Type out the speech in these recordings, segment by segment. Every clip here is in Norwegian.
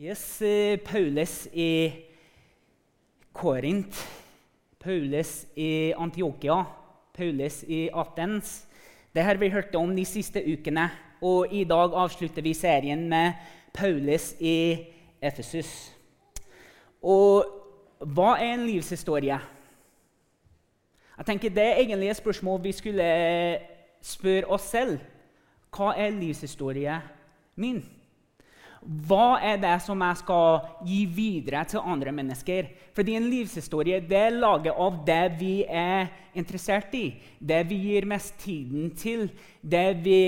Yes, eh, Paulus i Korint, Paulus i Antiokia, Paulus i Atens. Det har vi hørt om de siste ukene, og i dag avslutter vi serien med Paulus i Efesus. Og hva er en livshistorie? Jeg tenker Det er egentlig et spørsmål vi skulle spørre oss selv. Hva er livshistorie min? Hva er det som jeg skal gi videre til andre mennesker? Fordi en livshistorie det er laget av det vi er interessert i, det vi gir mest tiden til, det vi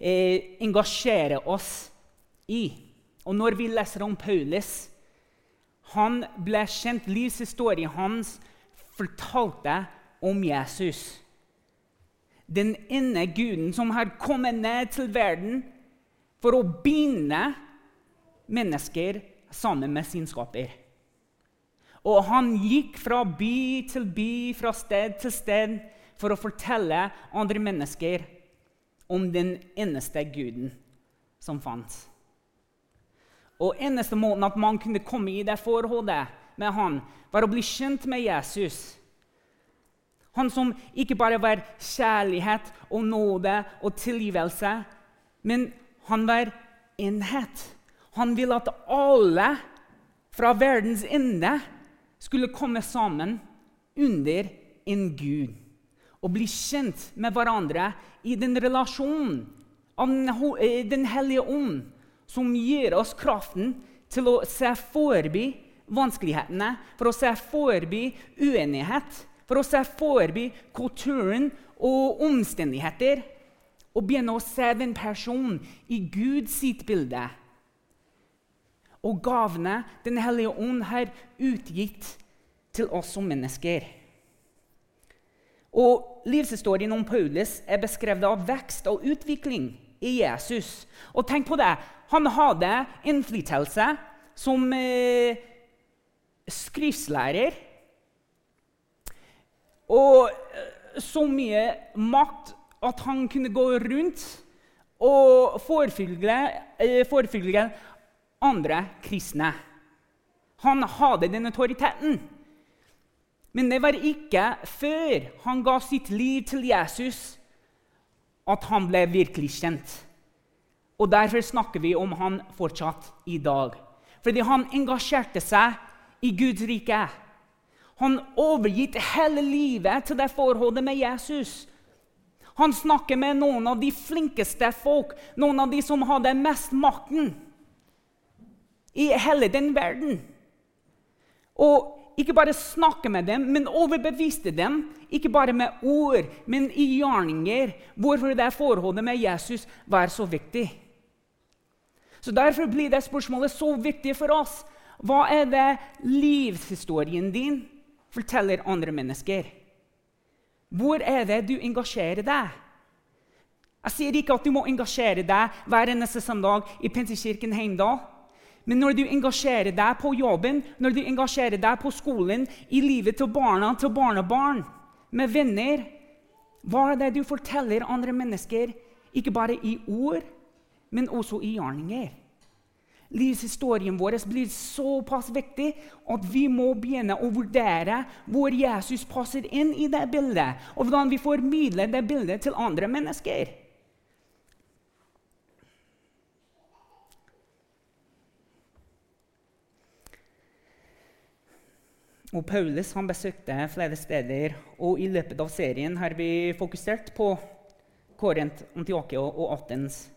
eh, engasjerer oss i. Og når vi leser om Paulus Han ble kjent, livshistorien hans fortalte om Jesus. Den ene guden som har kommet ned til verden for å binde mennesker sammen med sin skaper. Og han gikk fra by til by, fra sted til sted, for å fortelle andre mennesker om den eneste guden som fantes. Og eneste måten at man kunne komme i det forholdet med han, var å bli kjent med Jesus. Han som ikke bare var kjærlighet og nåde og tilgivelse, men han var enhet. Han ville at alle fra verdens ende skulle komme sammen under en gud og bli kjent med hverandre i den relasjonen av Den hellige ånd, som gir oss kraften til å se forbi vanskelighetene, for å se forbi uenighet, for å se forbi kulturen og omstendigheter, og begynne å se den personen i Guds sitt bilde og gavene Den hellige ånd har utgitt til oss som mennesker. Og Livshistorien om Paulus er beskrevet av vekst og utvikling i Jesus. Og tenk på det, Han hadde innflytelse som eh, skriftslærer. Og eh, så mye makt at han kunne gå rundt og forfølge, eh, forfølge andre kristne. Han hadde den autoriteten. Men det var ikke før han ga sitt liv til Jesus, at han ble virkelig kjent. Og Derfor snakker vi om han fortsatt i dag. Fordi han engasjerte seg i Guds rike. Han overgitt hele livet til det forholdet med Jesus. Han snakker med noen av de flinkeste folk, noen av de som hadde mest makten i hele den verden. Og ikke bare snakke med dem, men overbeviste dem. Ikke bare med ord, men i gjerninger. Hvorfor det forholdet med Jesus var så viktig. Så Derfor blir det spørsmålet så viktig for oss. Hva er det livshistorien din forteller andre mennesker? Hvor er det du engasjerer deg? Jeg sier ikke at du må engasjere deg hver eneste søndag i Pinsekirken Heimdal. Men når du engasjerer deg på jobben, når du engasjerer deg på skolen, i livet til barna, til barnebarn, med venner Hva er det du forteller andre mennesker, ikke bare i ord, men også i gjerninger? Livshistorien vår blir såpass viktig at vi må begynne å vurdere hvor Jesus passer inn i det bildet, og hvordan vi formidler det bildet til andre mennesker. Og Paulus han besøkte flere steder, og i løpet av serien har vi fokusert på Korint, Antiokia og Athens.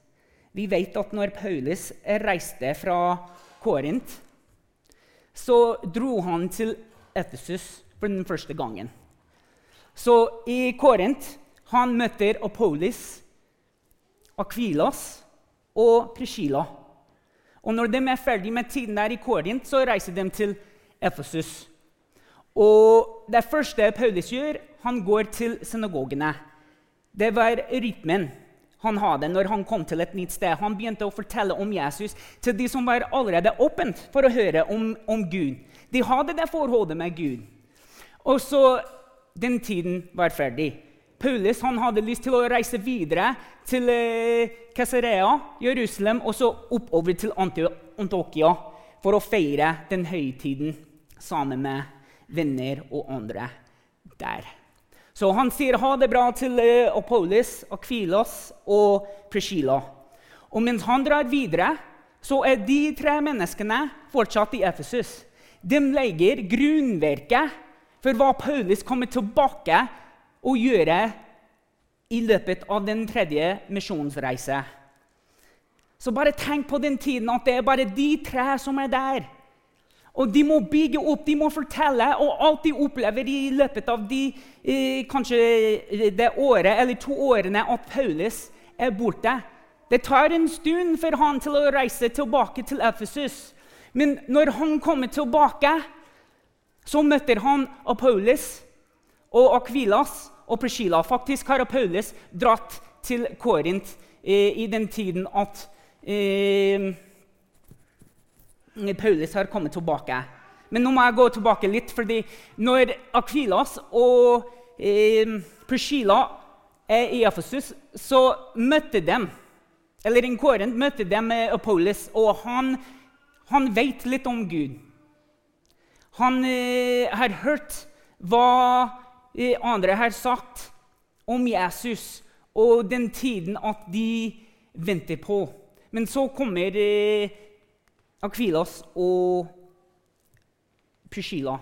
Vi vet at når Paulus reiste fra Korint, så dro han til Etesus for den første gangen. Så i Korint han møter Apolis, Akvilas og Priscila. Og når de er ferdig med tiden der i Korint, så reiser de til Efesus. Og det første Paulus gjør, han går til synagogene. Det var rytmen han hadde når han kom til et nytt sted. Han begynte å fortelle om Jesus til de som var allerede åpent for å høre om, om Gud. De hadde det forholdet med Gud. Og så den tiden var ferdig. Paulus hadde lyst til å reise videre til eh, Jerusalem og så oppover til Antiokia for å feire den høytiden sammen med venner og andre der. Så han sier ha det bra til uh, Apollos, Akvilas og Priscilla. Og mens han drar videre, så er de tre menneskene fortsatt i Efesus. De legger grunnverket for hva Paulus kommer tilbake og gjøre i løpet av den tredje misjonsreise. Så bare tenk på den tiden at det er bare de tre som er der. Og de må bygge opp, de må fortelle, og alt de opplever i løpet av de, eh, kanskje det året eller to årene at Paulus er borte. Det tar en stund for han til å reise tilbake til Efesus. Men når han kommer tilbake, så møter han Apollos og Akvilas og Priscilla. Faktisk har Apollos dratt til Korint eh, i den tiden at eh, Paulus har kommet tilbake. Men nå må jeg gå tilbake litt, fordi når Akvilas og eh, Priscilla er i Efesus, så møtte de eller en Korint møtte dem Apollos, og han, han vet litt om Gud. Han eh, har hørt hva eh, andre har sagt om Jesus og den tiden at de venter på. Men så kommer eh, Akvilas og Priscilla.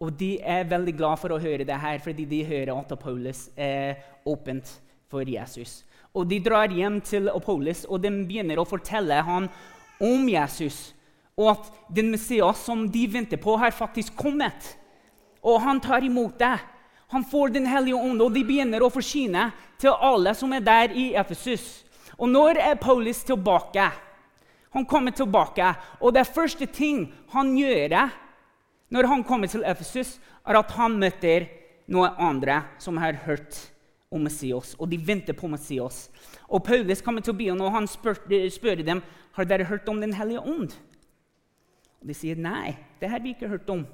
Og de er veldig glad for å høre det her, fordi de hører at Apollos er åpent for Jesus. Og De drar hjem til Apollos og de begynner å fortelle ham om Jesus. Og at den Messias som de venter på, har faktisk kommet. Og han tar imot det. Han får Den hellige ånd, og de begynner å forsyne til alle som er der i Efesus. Og når er Paulus tilbake? Han kommer tilbake, og det første ting han gjør når han kommer til Efesus, er at han møter noen andre som har hørt om Messias, og de venter på Messias. Og Paulus kommer til byen, og han spør, spør dem har dere hørt om Den hellige ånd. Og De sier nei, det har vi ikke hørt om.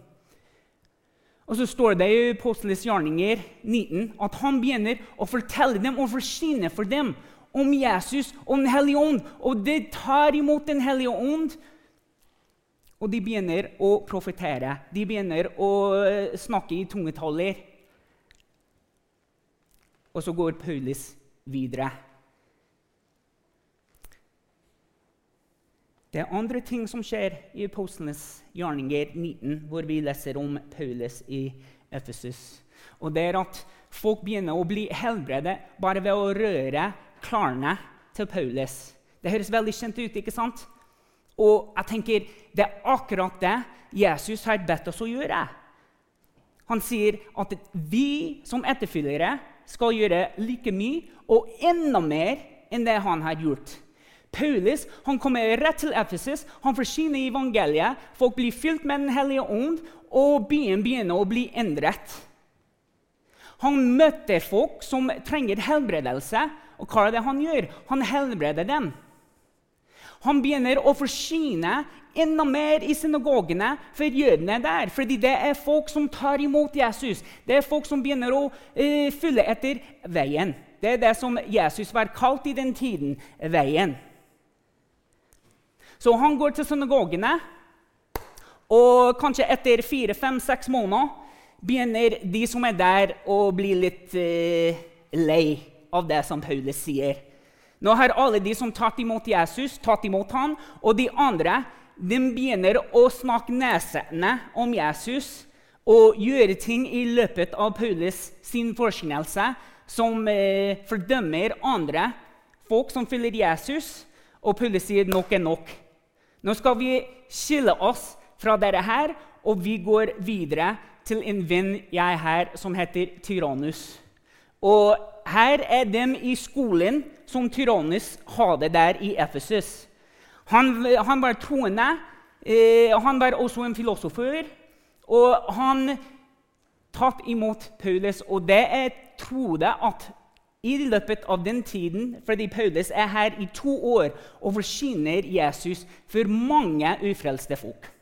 Og så står det i Apostles gjerninger 19 at han begynner å fortelle dem og forsyne for dem om Jesus og Den hellige ånd. Og de tar imot Den hellige ånd. Og de begynner å profetere. De begynner å eh, snakke i tungetaller. Og så går Paulus videre. Det er andre ting som skjer i Apostlenes gjerninger 19, hvor vi leser om Paulus i Efesus. Og det er at folk begynner å bli helbredet bare ved å røre klærne til Paulus. Det høres veldig kjent ut, ikke sant? Og jeg tenker, det er akkurat det Jesus har bedt oss å gjøre. Han sier at vi som etterfølgere skal gjøre like mye og enda mer enn det han har gjort. Paulus han kommer rett til Efesus, han forsyner evangeliet. Folk blir fylt med Den hellige ånd, og byen begynner å bli endret. Han møter folk som trenger helbredelse, og hva er det han gjør? Han helbreder dem. Han begynner å forsyne enda mer i synagogene for jødene der. Fordi det er folk som tar imot Jesus. Det er folk som begynner å uh, følge etter veien. Det er det som Jesus var kalt i den tiden veien. Så han går til synagogene, og kanskje etter fire, fem, seks måneder begynner de som er der, å bli litt uh, lei av det som Paulus sier. Nå har alle de som tatt imot Jesus, tatt imot ham, og de andre de begynner å snakke nedsettende om Jesus og gjøre ting i løpet av Paulus sin forkynnelse som eh, fordømmer andre folk som følger Jesus. Og Paulus sier nok er nok. Nå skal vi skille oss fra dere her, og vi går videre til en venn jeg har som heter Tyrannus. Og her er dem i skolen som Tyrannus hadde der i Efesus. Han, han var troende. Eh, han var også en filosofer. Og han tatt imot Paulus, og det er trodde at i løpet av den tiden, fordi Paulus er her i to år og forsyner Jesus for mange ufrelste folk.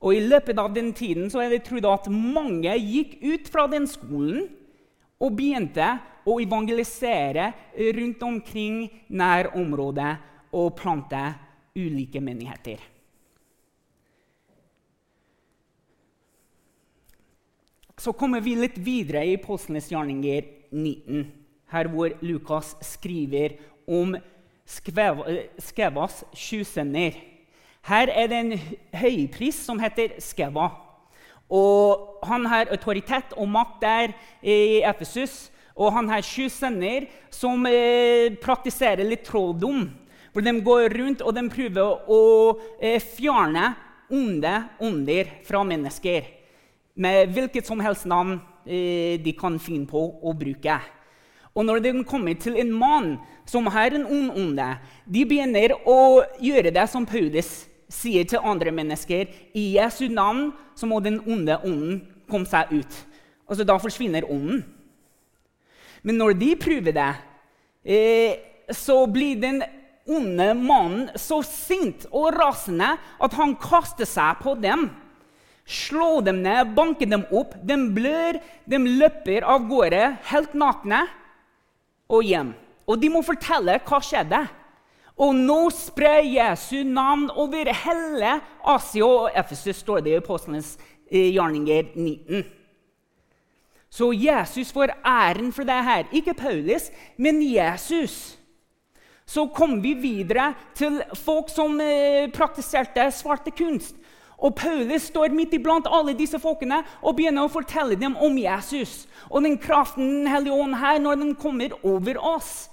Og I løpet av den tiden så er det trodd at mange gikk ut fra den skolen og begynte å evangelisere rundt omkring nær området og plante ulike menigheter. Så kommer vi litt videre i Postenes gjerninger 19, her hvor Lukas skriver om Skevas sju sønner. Her er det en høypris som heter Skeva. Og han har autoritet og makt der i Efesus. Og han har sju sønner som eh, praktiserer litt trolldom. Hvor de går rundt og de prøver å eh, fjerne onde ånder fra mennesker. Med hvilket som helst navn eh, de kan finne på å bruke. Og når de kommer til en mann som har en ond onde, de begynner å gjøre det som Paulus sier til andre mennesker. I Jesu navn så må den onde ånden komme seg ut. Altså, Da forsvinner ånden. Men når de prøver det, eh, så blir den onde mannen så sint og rasende at han kaster seg på dem. Slår dem ned, banker dem opp. De blør, de løper av gårde helt nakne og hjem. Og de må fortelle hva skjedde. Og nå sprer Jesu navn over hele Asia og Efesus, står det i Apostlenes eh, gjerninger 19. Så Jesus får æren for det her. Ikke Paulus, men Jesus. Så kom vi videre til folk som eh, praktiserte svarte kunst. Og Paulus står midt iblant alle disse folkene og begynner å fortelle dem om Jesus. Og den kraften Den hellige ånd her, når den kommer over oss.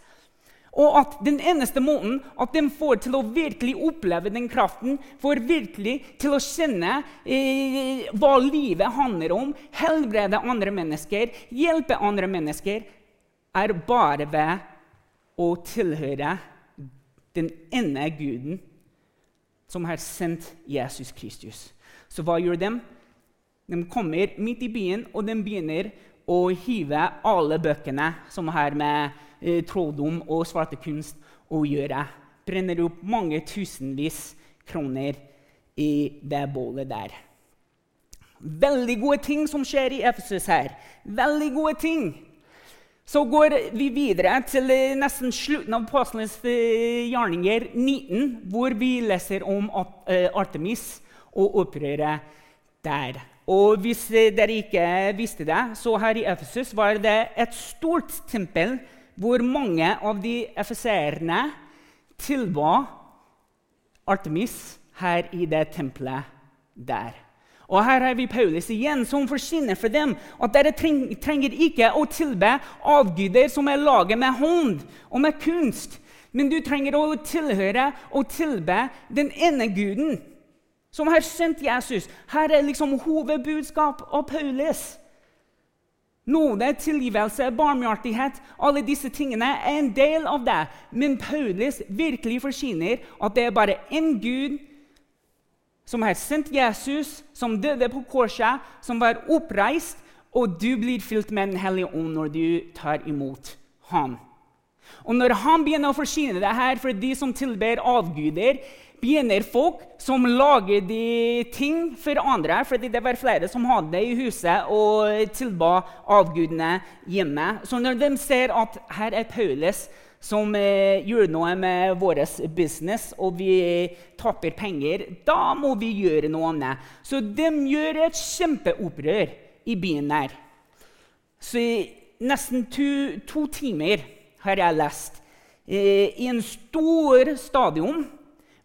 Og at den eneste måten at de får til å virkelig oppleve den kraften, får virkelig til å kjenne eh, hva livet handler om, helbrede andre mennesker, hjelpe andre mennesker, er bare ved å tilhøre den ene guden som har sendt Jesus Kristus. Så hva gjør de? De kommer midt i byen, og de begynner å hive alle bøkene som har med eh, trolldom og svartekunst å gjøre. Brenner opp mange tusenvis kroner i det bålet der. Veldig gode ting som skjer i Efesus her. Veldig gode ting. Så går vi videre til eh, nesten slutten av Apostlenes eh, gjerninger 19, hvor vi leser om eh, Artemis og opprøret der. Og hvis dere ikke visste det, så her i Efesus var det et stort tempel hvor mange av de efeserene tilba Artemis her i det tempelet der. Og her har vi Paulus igjen, som forsyner for dem at dere trenger ikke å tilbe avguder som er laget med hånd og med kunst, men du trenger å tilhøre og tilbe den ene guden som har sendt Jesus. Her er liksom hovedbudskap av Paulus. Nåde, tilgivelse, barmhjertighet, alle disse tingene er en del av det. Men Paulus virkelig forsyner at det er bare én Gud som har sendt Jesus, som døde på korset, som var oppreist, og du blir fylt med Den hellige ånd når du tar imot ham. Og når han begynner å forsyne det her for de som tilber avguder, begynner folk som lager de ting for andre, fordi det var flere som hadde det i huset og tilba avgudene hjemme. Så når de ser at her er Paulus som eh, gjør noe med vår business, og vi taper penger, da må vi gjøre noe annet. Så de gjør et kjempeopprør i byen der. Så i nesten to, to timer har jeg lest eh, i en stor stadion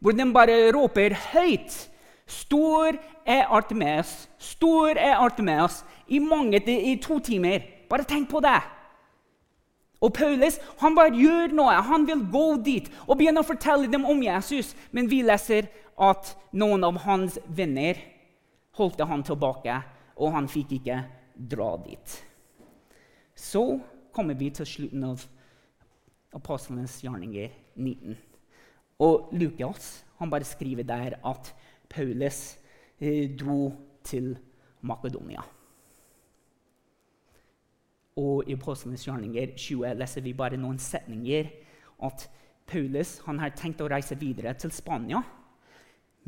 hvor de bare roper høyt Stor er Artemeus, stor er Artemeus, i, mange, i to timer. Bare tenk på det! Og Paulus han bare gjør noe. Han vil gå dit og begynne å fortelle dem om Jesus. Men vi leser at noen av hans venner holdt han tilbake, og han fikk ikke dra dit. Så kommer vi til slutten av apostlenes gjerninger 19. Og Lukas han bare skriver der at Paulus eh, dro til Makedonia. Og i Apostlenes gjerninger 20 leser vi bare noen setninger at Paulus han har tenkt å reise videre til Spania,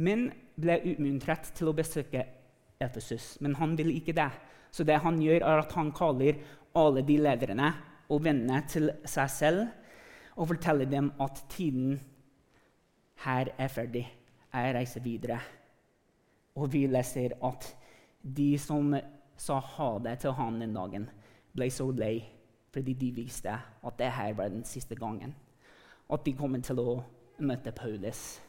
men ble utmuntret til å besøke Efesus. Men han vil ikke det. Så det han gjør, er at han kaller alle de lederne og vennene til seg selv og forteller dem at tiden her er ferdig. Jeg reiser videre. Og vi leser at de som sa ha det til han den dagen, ble så lei fordi de visste at det her var den siste gangen. At de kom til å møte Paulus.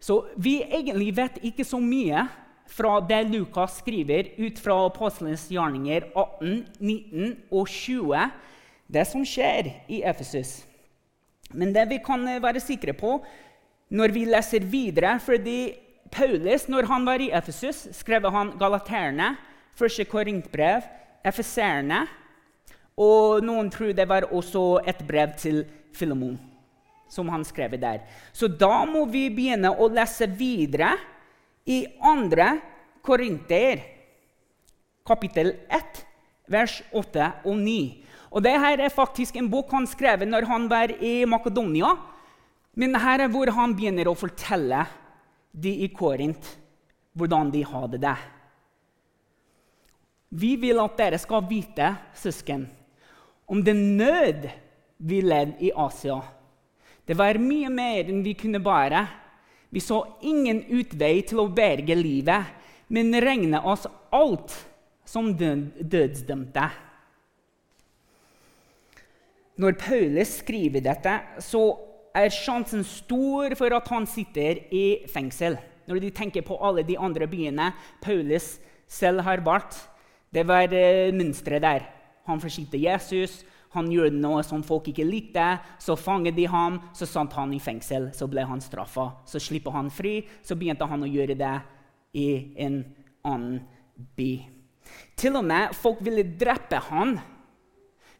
Så vi egentlig vet ikke så mye fra det Lukas skriver ut fra Apostlenes gjerninger 18, 19 og 20, det som skjer i Efesus. Men det vi kan være sikre på når vi leser videre fordi Paulus, når han var i Efesus, skrev han galaterne, første Korintbrev, efeserne, og noen tror det var også et brev til Filemon. som han skrev der. Så da må vi begynne å lese videre i 2. Korinter, kapittel 1, vers 8 og 9. Og det her er faktisk en bok han skrev når han var i Makedonia. Men her er hvor han begynner å fortelle de i Korint hvordan de hadde det. Vi vil at dere skal vite, søsken, om den nød vi led i Asia. Det var mye mer enn vi kunne bære. Vi så ingen utvei til å berge livet, men regnet oss alt som dødsdømte. Når Paulus skriver dette, så er sjansen stor for at han sitter i fengsel. Når de tenker på alle de andre byene Paulus selv har valgt. Det var uh, mønsteret der. Han forsynte Jesus. Han gjorde noe som folk ikke likte. Så fanget de ham, så satt han i fengsel. Så ble han straffa. Så slipper han fri. Så begynte han å gjøre det i en annen by. Til og med folk ville drepe han.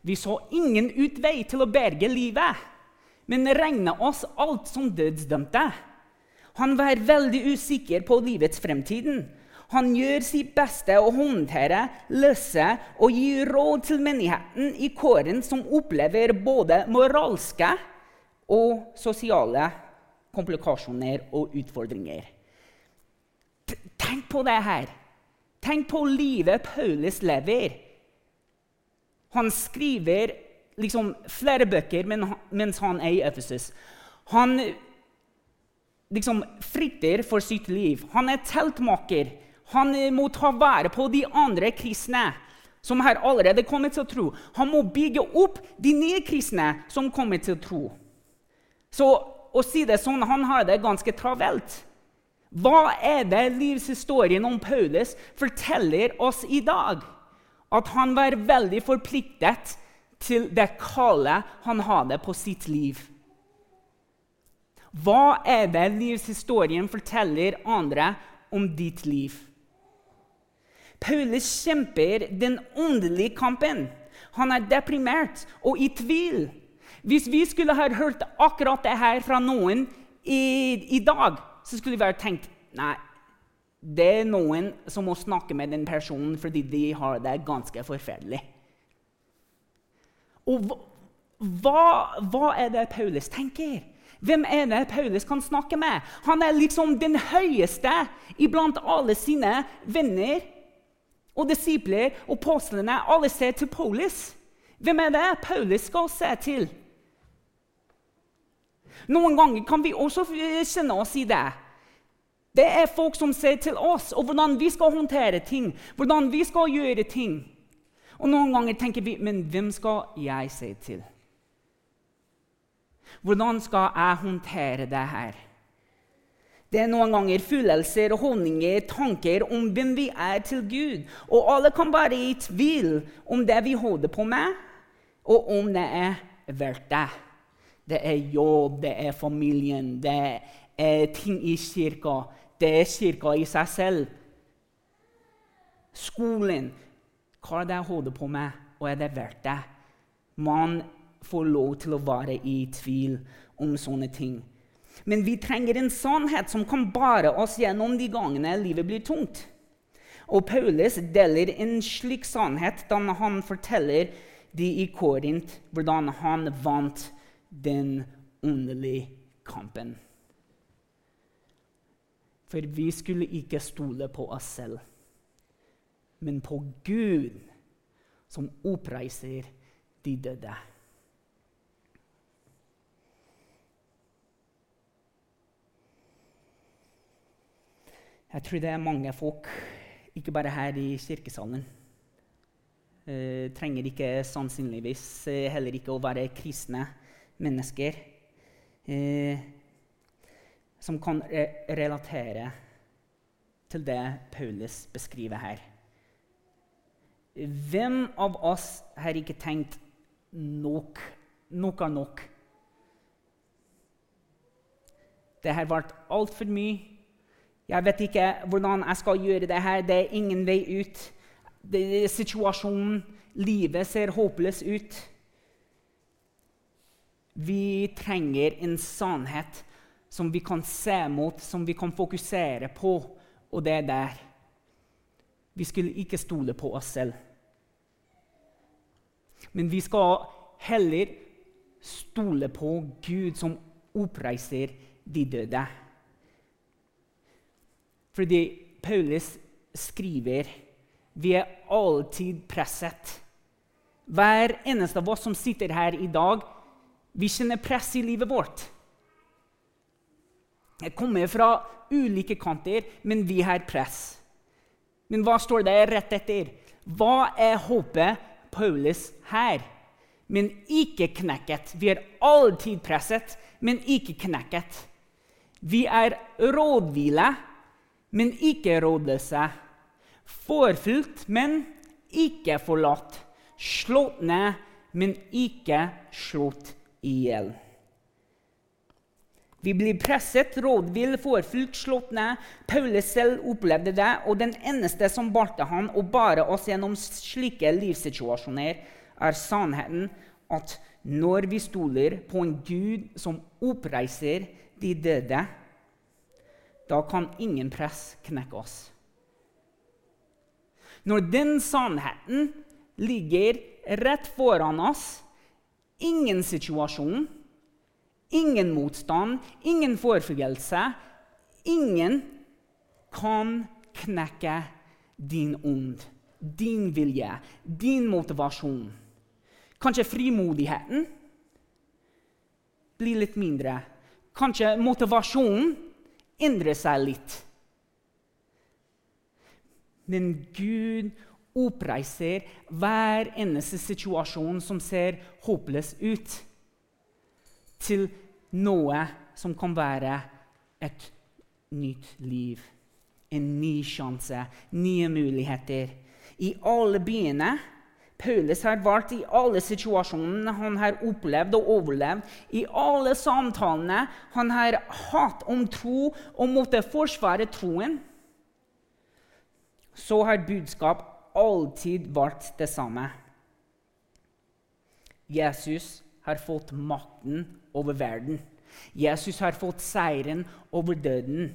Vi så ingen utvei til å berge livet men regna oss alt som dødsdømte. Han var veldig usikker på livets fremtiden. Han gjør sitt beste å håndtere, løse og gi råd til menigheten i kåren som opplever både moralske og sosiale komplikasjoner og utfordringer. Tenk på det her. Tenk på livet Paulus lever. Han skriver liksom flere bøker mens han er i Ephesus. Han liksom fritter for sitt liv. Han er teltmaker. Han må ta vare på de andre kristne som har allerede kommet til å tro. Han må bygge opp de nye kristne som kommer til å tro. Så å si det sånn, han har det ganske travelt. Hva er det livshistorien om Paulus forteller oss i dag? At han var veldig forpliktet til det kallet han hadde på sitt liv. Hva er det livshistorien forteller andre om ditt liv? Paulus kjemper den åndelige kampen. Han er deprimert og i tvil. Hvis vi skulle ha hørt akkurat det her fra noen i, i dag, så skulle vi ha tenkt nei, det er noen som må snakke med den personen fordi de har det ganske forferdelig. Og hva, hva er det Paulus tenker? Hvem er det Paulus kan snakke med? Han er liksom den høyeste iblant alle sine venner og disipler og postlene. Alle ser til Paulus. Hvem er det Paulus skal se til? Noen ganger kan vi også kjenne oss i det. Det er folk som ser til oss, og hvordan vi skal håndtere ting. hvordan vi skal gjøre ting. Og noen ganger tenker vi men hvem skal jeg si til? Hvordan skal jeg håndtere det her? Det er noen ganger følelser, holdninger, tanker om hvem vi er til Gud. Og alle kan være i tvil om det vi holder på med, og om det er verdt det. Det er jobb, det er familien, det er ting i kirka. Det er kirka i seg selv. Skolen. Hva er det jeg holder på med, og er det verdt det? Man får lov til å være i tvil om sånne ting. Men vi trenger en sannhet som kan bære oss gjennom de gangene livet blir tungt. Og Paulus deler en slik sannhet da han forteller de i Korint hvordan han vant den åndelige kampen. For vi skulle ikke stole på oss selv men på Gud, som oppreiser de døde. Jeg tror det er mange folk Ikke bare her i kirkesalen. Eh, trenger ikke sannsynligvis eh, heller ikke å være kristne mennesker eh, som kan relatere til det Paulus beskriver her. Hvem av oss har ikke tenkt nok? Nok er nok. Det har vært altfor mye. Jeg vet ikke hvordan jeg skal gjøre det her. Det er ingen vei ut. Situasjonen, livet ser håpløst ut. Vi trenger en sannhet som vi kan se mot, som vi kan fokusere på, og det er der. Vi skulle ikke stole på oss selv. Men vi skal heller stole på Gud, som oppreiser de døde. Fordi Paulus skriver vi er alltid presset. Hver eneste av oss som sitter her i dag, vi kjenner press i livet vårt. Jeg kommer fra ulike kanter, men vi har press. Men hva står det rett etter? Hva er håpet Paulus her? Men ikke knekket. Vi er alltid presset, men ikke knekket. Vi er rådvile, men ikke rådløse. Forfulgt, men ikke forlatt. Slått ned, men ikke slått i hjel. Vi blir presset, rådvill, forfulgt, slått ned. Paulus selv opplevde det, og den eneste som balte han og bare oss gjennom slike livssituasjoner, er sannheten at når vi stoler på en Gud som oppreiser de døde, da kan ingen press knekke oss. Når den sannheten ligger rett foran oss, ingen situasjon Ingen motstand, ingen forfølgelse. Ingen kan knekke din ånd, din vilje, din motivasjon. Kanskje frimodigheten blir litt mindre. Kanskje motivasjonen endrer seg litt. Men Gud oppreiser hver eneste situasjon som ser håpløs ut til noe som kan være et nytt liv. En ny sjanse, nye muligheter. I alle byene Paulus har vært i alle situasjonene han har opplevd og overlevd. I alle samtalene han har hatt om tro og måtte forsvare troen. Så har budskap alltid vært det samme. Jesus har fått makten over verden. Jesus har fått seieren over døden.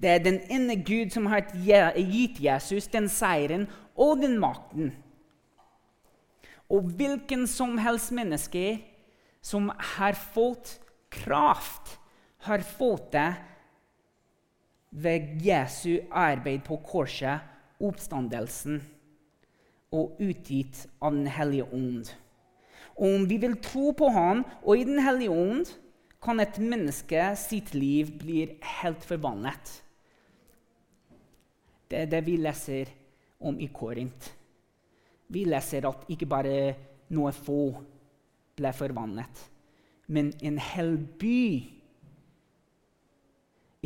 Det er den ene Gud som har gitt Jesus den seieren og den makten. Og hvilken som helst menneske som har fått kraft, har fått det ved Jesu arbeid på korset, oppstandelsen, og utgitt av Den hellige ånd. Om vi vil tro på Han og i Den hellige ånd, kan et menneske sitt liv bli helt forvandlet. Det er det vi leser om i Korint. Vi leser at ikke bare noe få ble forvandlet, men en hel by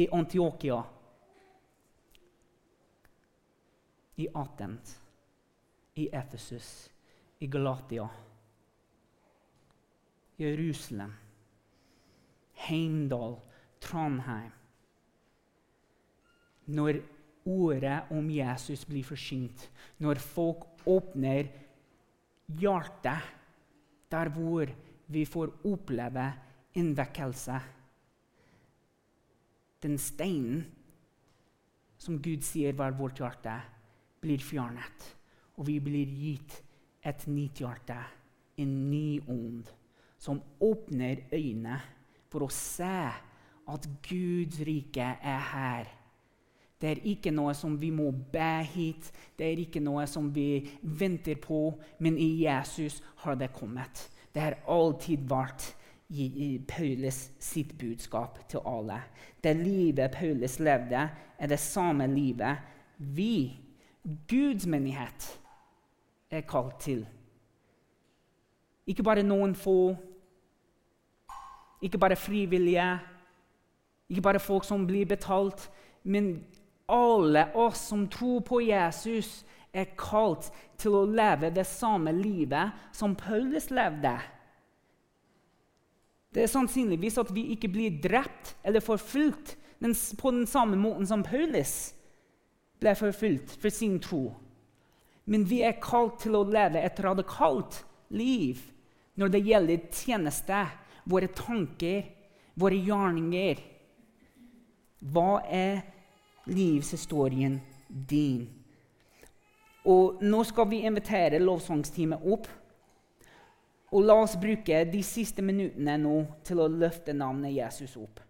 i Antiokia, i Atent, i Efesus, i Galatia Jerusalem, Heimdal, Trondheim. Når ordet om Jesus blir forsynt, når folk åpner hjertet der hvor vi får oppleve en vekkelse Den steinen som Gud sier var vårt hjerte, blir fjernet, og vi blir gitt et nytt hjerte, en ny ånd som åpner øynene for å se at Guds rike er her. Det er ikke noe som vi må be hit, det er ikke noe som vi venter på, men i Jesus har det kommet. Det har alltid vært i Paulus sitt budskap til alle. Det livet Paulus levde, er det samme livet vi Guds menighet er kalt til. Ikke bare noen få, ikke bare frivillige, ikke bare folk som blir betalt, men alle oss som tror på Jesus, er kalt til å leve det samme livet som Paulus levde. Det er sannsynligvis at vi ikke blir drept eller forfulgt på den samme måten som Paulus ble forfulgt for sin tro. Men vi er kalt til å leve et radikalt liv når det gjelder tjeneste, våre tanker, våre gjerninger. Hva er livshistorien din? Og nå skal vi invitere lovsangsteamet opp. Og la oss bruke de siste minuttene nå til å løfte navnet Jesus opp.